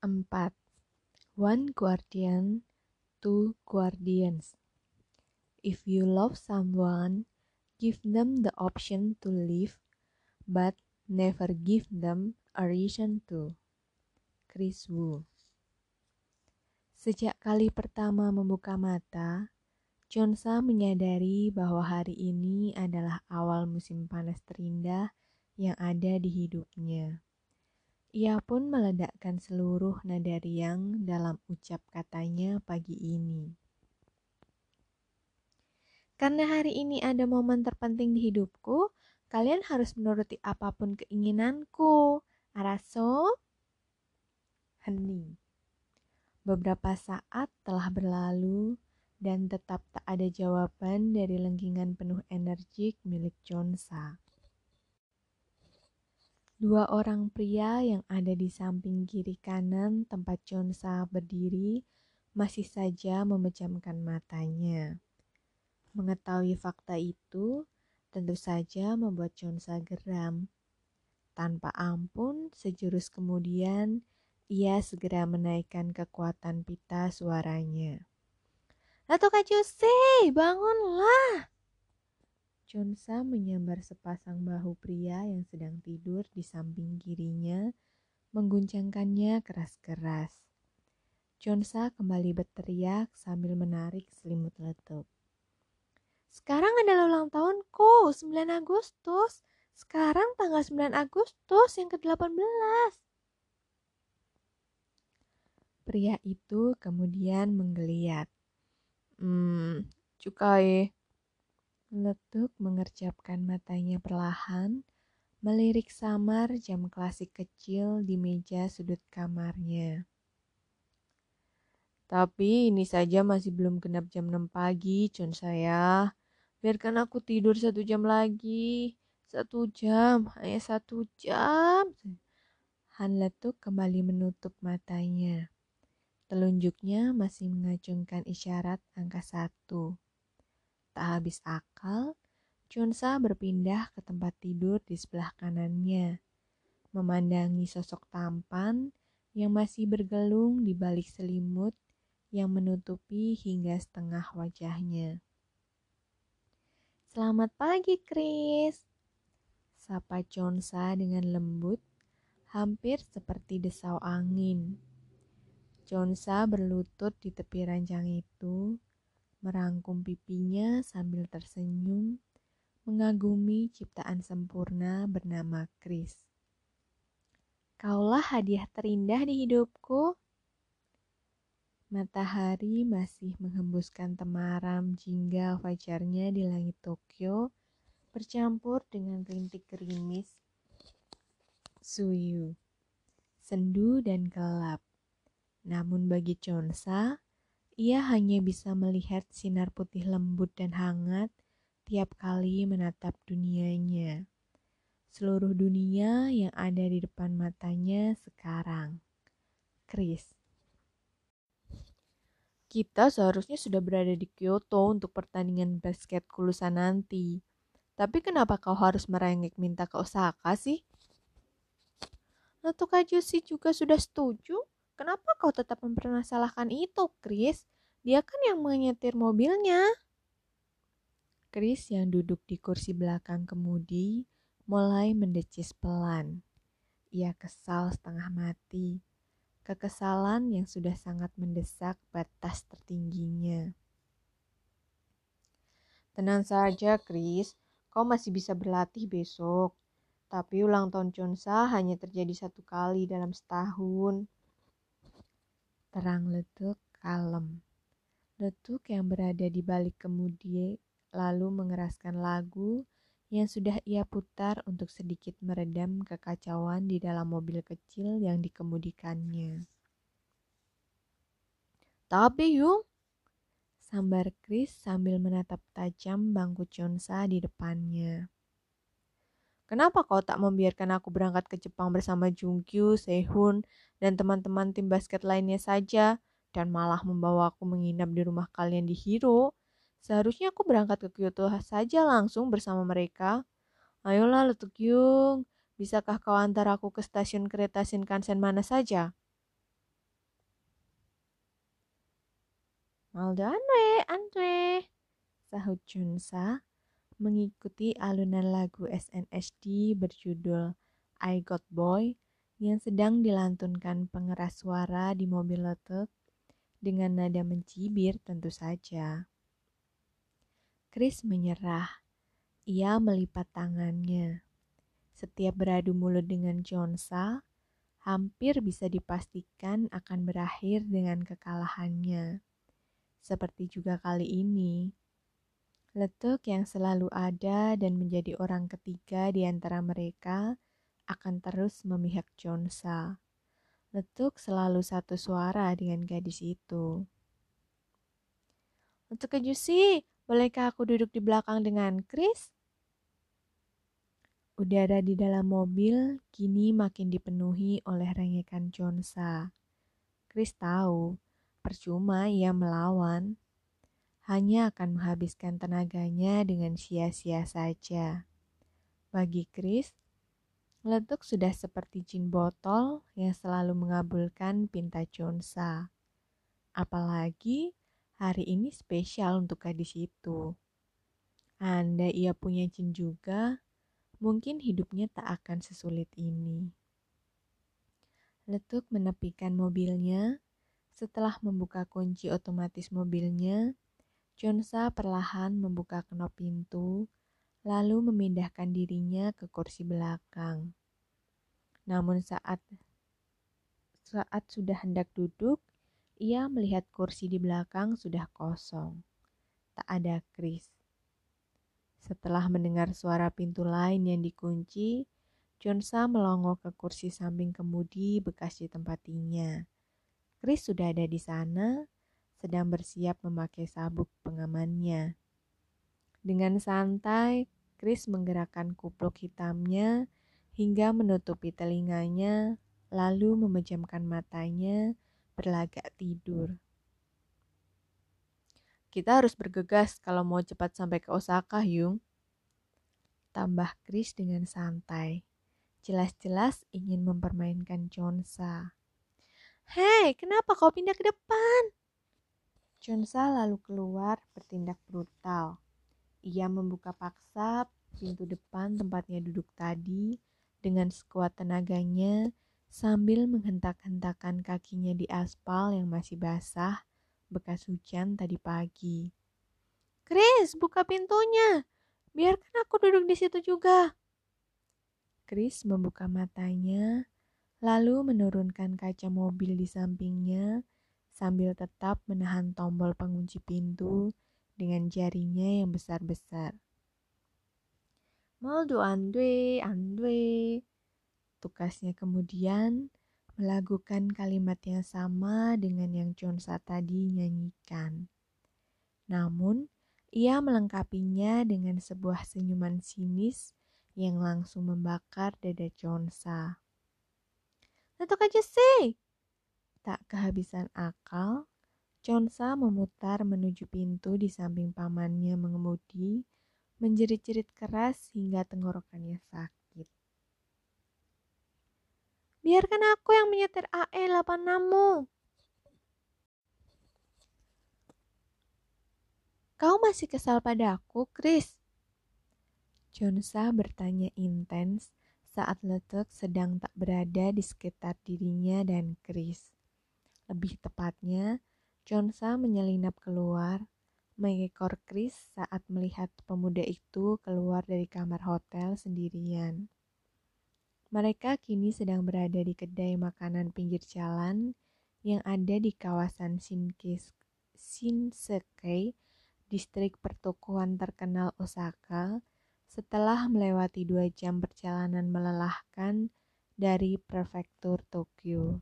4. One guardian, two guardians. If you love someone, give them the option to leave, but never give them a reason to. Chris Wu Sejak kali pertama membuka mata, Chonsa menyadari bahwa hari ini adalah awal musim panas terindah yang ada di hidupnya. Ia pun meledakkan seluruh nada riang dalam ucap katanya pagi ini. Karena hari ini ada momen terpenting di hidupku, kalian harus menuruti apa pun keinginanku. Araso? Hening. Beberapa saat telah berlalu dan tetap tak ada jawaban dari lengkingan penuh energik milik Chonsa. Dua orang pria yang ada di samping kiri kanan tempat Chonsa berdiri masih saja memejamkan matanya. Mengetahui fakta itu tentu saja membuat Chonsa geram. Tanpa ampun, sejurus kemudian ia segera menaikkan kekuatan pita suaranya. Lato Kajuse, bangunlah! Chonsa menyambar sepasang bahu pria yang sedang tidur di samping kirinya, mengguncangkannya keras-keras. Chonsa kembali berteriak sambil menarik selimut letup. Sekarang adalah ulang tahunku, 9 Agustus. Sekarang tanggal 9 Agustus yang ke-18. Pria itu kemudian menggeliat. Hmm, cukai Letuk mengerjapkan matanya perlahan, melirik samar jam klasik kecil di meja sudut kamarnya. Tapi ini saja masih belum genap jam 6 pagi, Con saya. Biarkan aku tidur satu jam lagi. Satu jam, hanya satu jam. Han Letuk kembali menutup matanya. Telunjuknya masih mengacungkan isyarat angka satu. Tak habis akal, Chunsa berpindah ke tempat tidur di sebelah kanannya, memandangi sosok tampan yang masih bergelung di balik selimut yang menutupi hingga setengah wajahnya. Selamat pagi, Chris. Sapa Chonsa dengan lembut, hampir seperti desau angin. Chonsa berlutut di tepi ranjang itu, merangkum pipinya sambil tersenyum, mengagumi ciptaan sempurna bernama Chris. Kaulah hadiah terindah di hidupku. Matahari masih menghembuskan temaram jingga fajarnya di langit Tokyo, bercampur dengan rintik gerimis suyu, sendu dan gelap. Namun bagi Chonsa, ia hanya bisa melihat sinar putih lembut dan hangat tiap kali menatap dunianya. Seluruh dunia yang ada di depan matanya sekarang. Chris. Kita seharusnya sudah berada di Kyoto untuk pertandingan basket kulusan nanti. Tapi kenapa kau harus merengek minta ke Osaka sih? Lalu Kajusi juga sudah setuju Kenapa kau tetap mempermasalahkan itu, Chris? Dia kan yang menyetir mobilnya. Chris yang duduk di kursi belakang kemudi mulai mendecis pelan. Ia kesal setengah mati. Kekesalan yang sudah sangat mendesak batas tertingginya. Tenang saja, Chris. Kau masih bisa berlatih besok. Tapi ulang tahun Chonsa hanya terjadi satu kali dalam setahun. Terang letuk kalem. Letuk yang berada di balik kemudi lalu mengeraskan lagu yang sudah ia putar untuk sedikit meredam kekacauan di dalam mobil kecil yang dikemudikannya. Tapi Yung, sambar Chris sambil menatap tajam bangku Chonsa di depannya. Kenapa kau tak membiarkan aku berangkat ke Jepang bersama Jungkyu, Sehun, dan teman-teman tim basket lainnya saja, dan malah membawa aku menginap di rumah kalian di Hiro, seharusnya aku berangkat ke Kyoto saja langsung bersama mereka. Ayolah Letukyung, bisakah kau antar aku ke stasiun kereta Shinkansen mana saja? Maldo Anwe, Anwe, sahut Junsa mengikuti alunan lagu SNSD berjudul I Got Boy yang sedang dilantunkan pengeras suara di mobil letuk dengan nada mencibir tentu saja. Chris menyerah. Ia melipat tangannya. Setiap beradu mulut dengan Jonsa, hampir bisa dipastikan akan berakhir dengan kekalahannya. Seperti juga kali ini, Letuk yang selalu ada dan menjadi orang ketiga di antara mereka akan terus memihak Jonsa. Letuk selalu satu suara dengan gadis itu. Untuk ke Juicy, bolehkah aku duduk di belakang dengan Chris? Udara di dalam mobil kini makin dipenuhi oleh rengekan Jonsa. Chris tahu, percuma ia melawan. Hanya akan menghabiskan tenaganya dengan sia-sia saja. Bagi Chris, Letuk sudah seperti jin botol yang selalu mengabulkan pinta Jonsa. Apalagi hari ini spesial untuk gadis itu. Anda ia punya jin juga, mungkin hidupnya tak akan sesulit ini. Letuk menepikan mobilnya. Setelah membuka kunci otomatis mobilnya, Jonsa perlahan membuka knop pintu lalu memindahkan dirinya ke kursi belakang. Namun saat saat sudah hendak duduk, ia melihat kursi di belakang sudah kosong. Tak ada Chris. Setelah mendengar suara pintu lain yang dikunci, Jonsa melongo ke kursi samping kemudi bekas ditempatinya. Chris sudah ada di sana, sedang bersiap memakai sabuk pengamannya. Dengan santai, Chris menggerakkan kupluk hitamnya hingga menutupi telinganya, lalu memejamkan matanya, berlagak tidur. Kita harus bergegas kalau mau cepat sampai ke Osaka, Yung. Tambah Chris dengan santai. Jelas-jelas ingin mempermainkan Chonsa. Hei, kenapa kau pindah ke depan? Chonsa lalu keluar bertindak brutal. Ia membuka paksa pintu depan tempatnya duduk tadi dengan sekuat tenaganya sambil menghentak-hentakan kakinya di aspal yang masih basah bekas hujan tadi pagi. Chris, buka pintunya. Biarkan aku duduk di situ juga. Chris membuka matanya, lalu menurunkan kaca mobil di sampingnya sambil tetap menahan tombol pengunci pintu dengan jarinya yang besar-besar. Moldo Andre, Andre. Tukasnya kemudian melakukan kalimat yang sama dengan yang Chonsa tadi nyanyikan. Namun, ia melengkapinya dengan sebuah senyuman sinis yang langsung membakar dada Chonsa. Letuk aja sih! Tak kehabisan akal, Chonsa memutar menuju pintu di samping pamannya mengemudi, menjerit-jerit keras hingga tenggorokannya sakit. Biarkan aku yang menyetir AE86-mu. Kau masih kesal pada aku, Chris? Chonsa bertanya intens saat Letek sedang tak berada di sekitar dirinya dan Chris. Lebih tepatnya, Jonsa menyelinap keluar, mengekor Chris saat melihat pemuda itu keluar dari kamar hotel sendirian. Mereka kini sedang berada di kedai makanan pinggir jalan yang ada di kawasan Shinkis, Shinsekai, distrik pertokoan terkenal Osaka, setelah melewati dua jam perjalanan melelahkan dari prefektur Tokyo.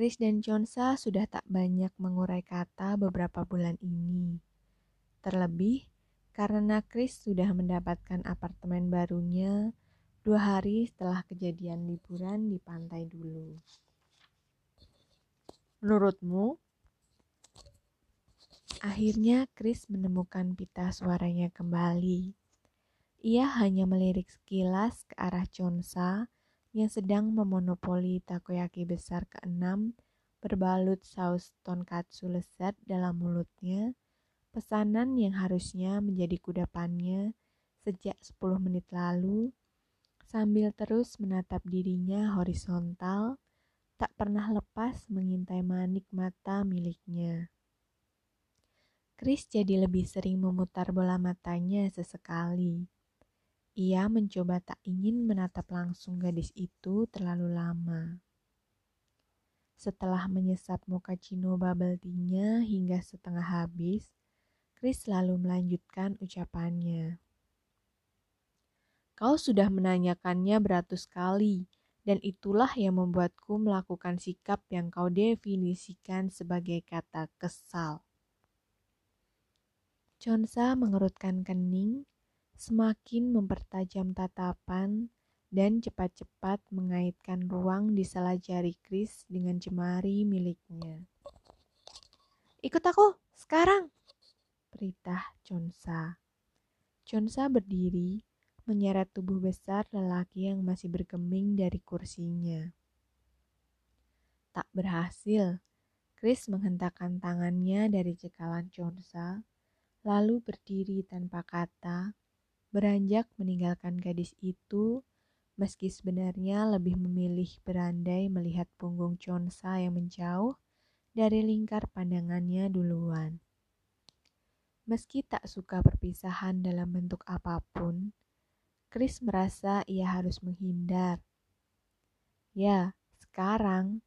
Chris dan Chonsa sudah tak banyak mengurai kata beberapa bulan ini. Terlebih karena Chris sudah mendapatkan apartemen barunya dua hari setelah kejadian liburan di pantai dulu. Menurutmu? Akhirnya Chris menemukan pita suaranya kembali. Ia hanya melirik sekilas ke arah Chonsa yang sedang memonopoli takoyaki besar keenam berbalut saus tonkatsu lezat dalam mulutnya, pesanan yang harusnya menjadi kudapannya sejak 10 menit lalu, sambil terus menatap dirinya horizontal, tak pernah lepas mengintai manik mata miliknya. Chris jadi lebih sering memutar bola matanya sesekali. Ia mencoba tak ingin menatap langsung gadis itu terlalu lama. Setelah menyesap mochaccino bubble tea-nya hingga setengah habis, Chris lalu melanjutkan ucapannya. Kau sudah menanyakannya beratus kali, dan itulah yang membuatku melakukan sikap yang kau definisikan sebagai kata kesal. Chonsa mengerutkan kening, semakin mempertajam tatapan dan cepat-cepat mengaitkan ruang di salah jari Chris dengan jemari miliknya. Ikut aku, sekarang! Perintah Chonsa. Chonsa berdiri, menyeret tubuh besar lelaki yang masih bergeming dari kursinya. Tak berhasil, Chris menghentakkan tangannya dari cekalan Chonsa lalu berdiri tanpa kata, beranjak meninggalkan gadis itu, meski sebenarnya lebih memilih berandai melihat punggung Chonsa yang menjauh dari lingkar pandangannya duluan. Meski tak suka perpisahan dalam bentuk apa pun, Chris merasa ia harus menghindar. Ya, sekarang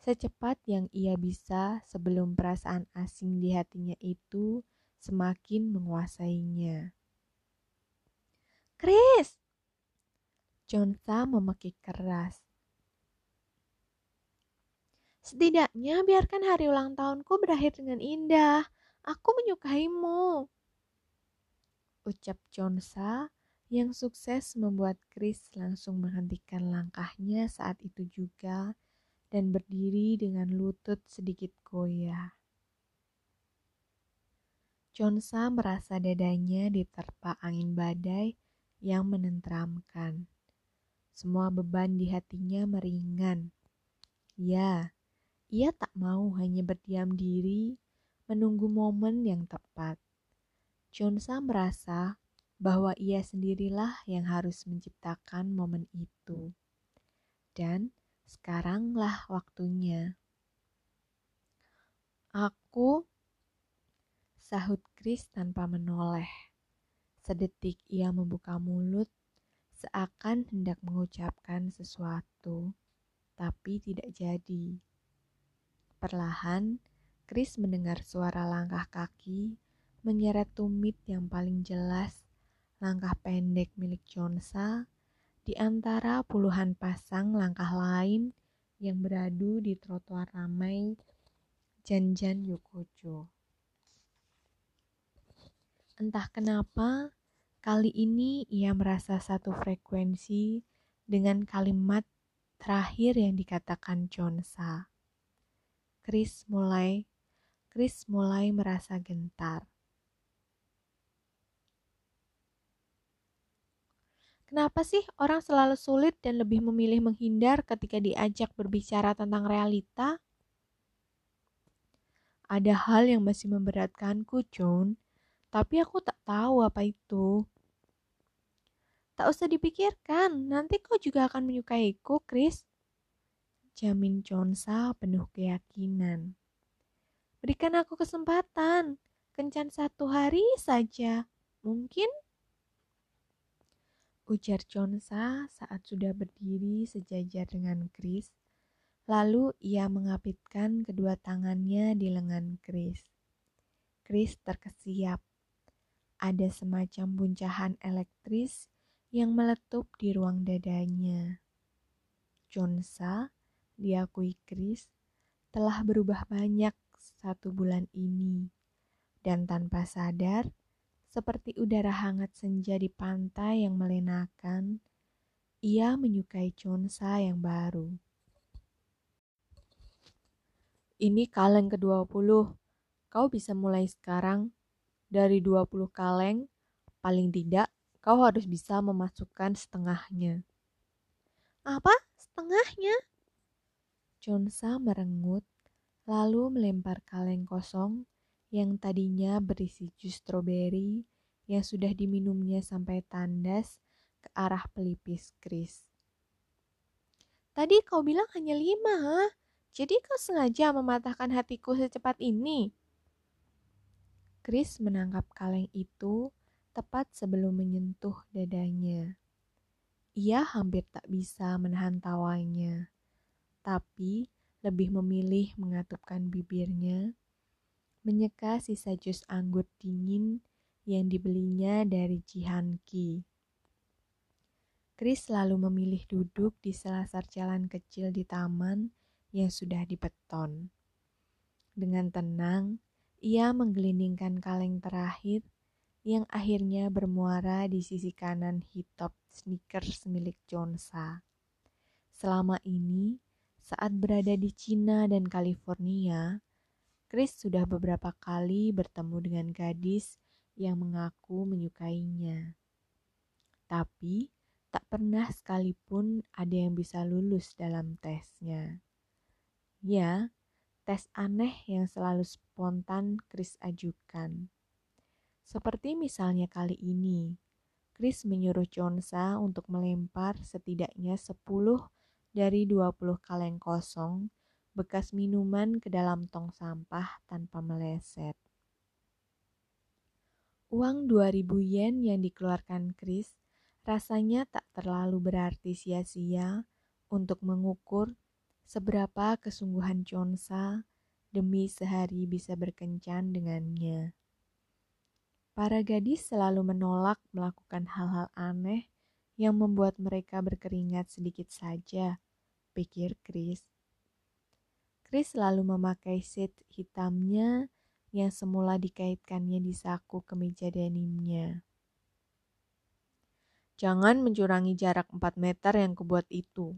secepat yang ia bisa sebelum perasaan asing di hatinya itu semakin menguasainya. Chris! Jonsa memekik keras. Setidaknya biarkan hari ulang tahunku berakhir dengan indah. Aku menyukaimu. Ucap Jonsa yang sukses membuat Chris langsung menghentikan langkahnya saat itu juga dan berdiri dengan lutut sedikit goyah. Chonsa merasa dadanya diterpa angin badai yang menenteramkan. Semua beban di hatinya meringan. Ya, ia tak mau hanya berdiam diri menunggu momen yang tepat. Chonsa merasa bahwa ia sendirilah yang harus menciptakan momen itu. Dan sekaranglah waktunya. Aku Sahut Chris tanpa menoleh. Sedetik ia membuka mulut, seakan hendak mengucapkan sesuatu, tapi tidak jadi. Perlahan, Chris mendengar suara langkah kaki menyeret tumit yang paling jelas langkah pendek milik Jonsa di antara puluhan pasang langkah lain yang beradu di trotoar ramai Janjan Yokocho. Entah kenapa, kali ini ia merasa satu frekuensi dengan kalimat terakhir yang dikatakan Chonsa. Chris mulai Chris mulai merasa gentar. Kenapa sih orang selalu sulit dan lebih memilih menghindar ketika diajak berbicara tentang realita? Ada hal yang masih memberatkanku, John, tapi aku tak tahu apa itu. Tak usah dipikirkan, nanti kau juga akan menyukaiku, Chris. Jamin Chonsa penuh keyakinan. Berikan aku kesempatan, kencan satu hari saja. Mungkin? Ujar Chonsa saat sudah berdiri sejajar dengan Chris. Lalu ia mengapitkan kedua tangannya di lengan Chris. Chris terkesiap ada semacam buncahan elektris yang meletup di ruang dadanya. Jonsa, diakui Chris, telah berubah banyak satu bulan ini. Dan tanpa sadar, seperti udara hangat senja di pantai yang melenakan, ia menyukai Jonsa yang baru. Ini kaleng ke-20. Kau bisa mulai sekarang dari 20 kaleng, paling tidak kau harus bisa memasukkan setengahnya. Apa? Setengahnya? Chonsa merengut lalu melempar kaleng kosong yang tadinya berisi jus stroberi yang sudah diminumnya sampai tandas ke arah pelipis Chris. Tadi kau bilang hanya lima, ha? Jadi kau sengaja mematahkan hatiku secepat ini? Chris menangkap kaleng itu tepat sebelum menyentuh dadanya. Ia hampir tak bisa menahan tawanya, tapi lebih memilih mengatupkan bibirnya, menyeka sisa jus anggur dingin yang dibelinya dari Jihanki. Chris lalu memilih duduk di selasar jalan kecil di taman yang sudah dibeton. Dengan tenang, ia menggelindingkan kaleng terakhir yang akhirnya bermuara di sisi kanan hitop sneakers milik Jonsa. Selama ini, saat berada di Cina dan California, Chris sudah beberapa kali bertemu dengan gadis yang mengaku menyukainya. Tapi, tak pernah sekalipun ada yang bisa lulus dalam tesnya. Ya, tes aneh yang selalu spontan Chris ajukan. Seperti misalnya kali ini, Chris menyuruh Jonsa untuk melempar setidaknya 10 dari 20 kaleng kosong bekas minuman ke dalam tong sampah tanpa meleset. Uang 2000 yen yang dikeluarkan Chris rasanya tak terlalu berarti sia-sia untuk mengukur seberapa kesungguhan Jonsa demi sehari bisa berkencan dengannya. Para gadis selalu menolak melakukan hal-hal aneh yang membuat mereka berkeringat sedikit saja, pikir Chris. Chris selalu memakai set hitamnya yang semula dikaitkannya di saku kemeja denimnya. Jangan mencurangi jarak 4 meter yang kubuat itu.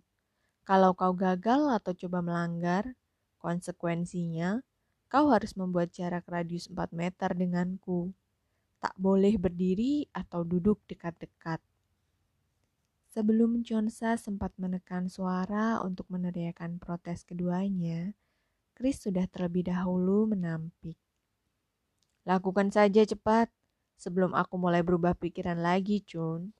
Kalau kau gagal atau coba melanggar, konsekuensinya kau harus membuat jarak radius 4 meter denganku tak boleh berdiri atau duduk dekat-dekat. Sebelum Chonsa sempat menekan suara untuk meneriakan protes keduanya, Chris sudah terlebih dahulu menampik. Lakukan saja cepat, sebelum aku mulai berubah pikiran lagi, Chun.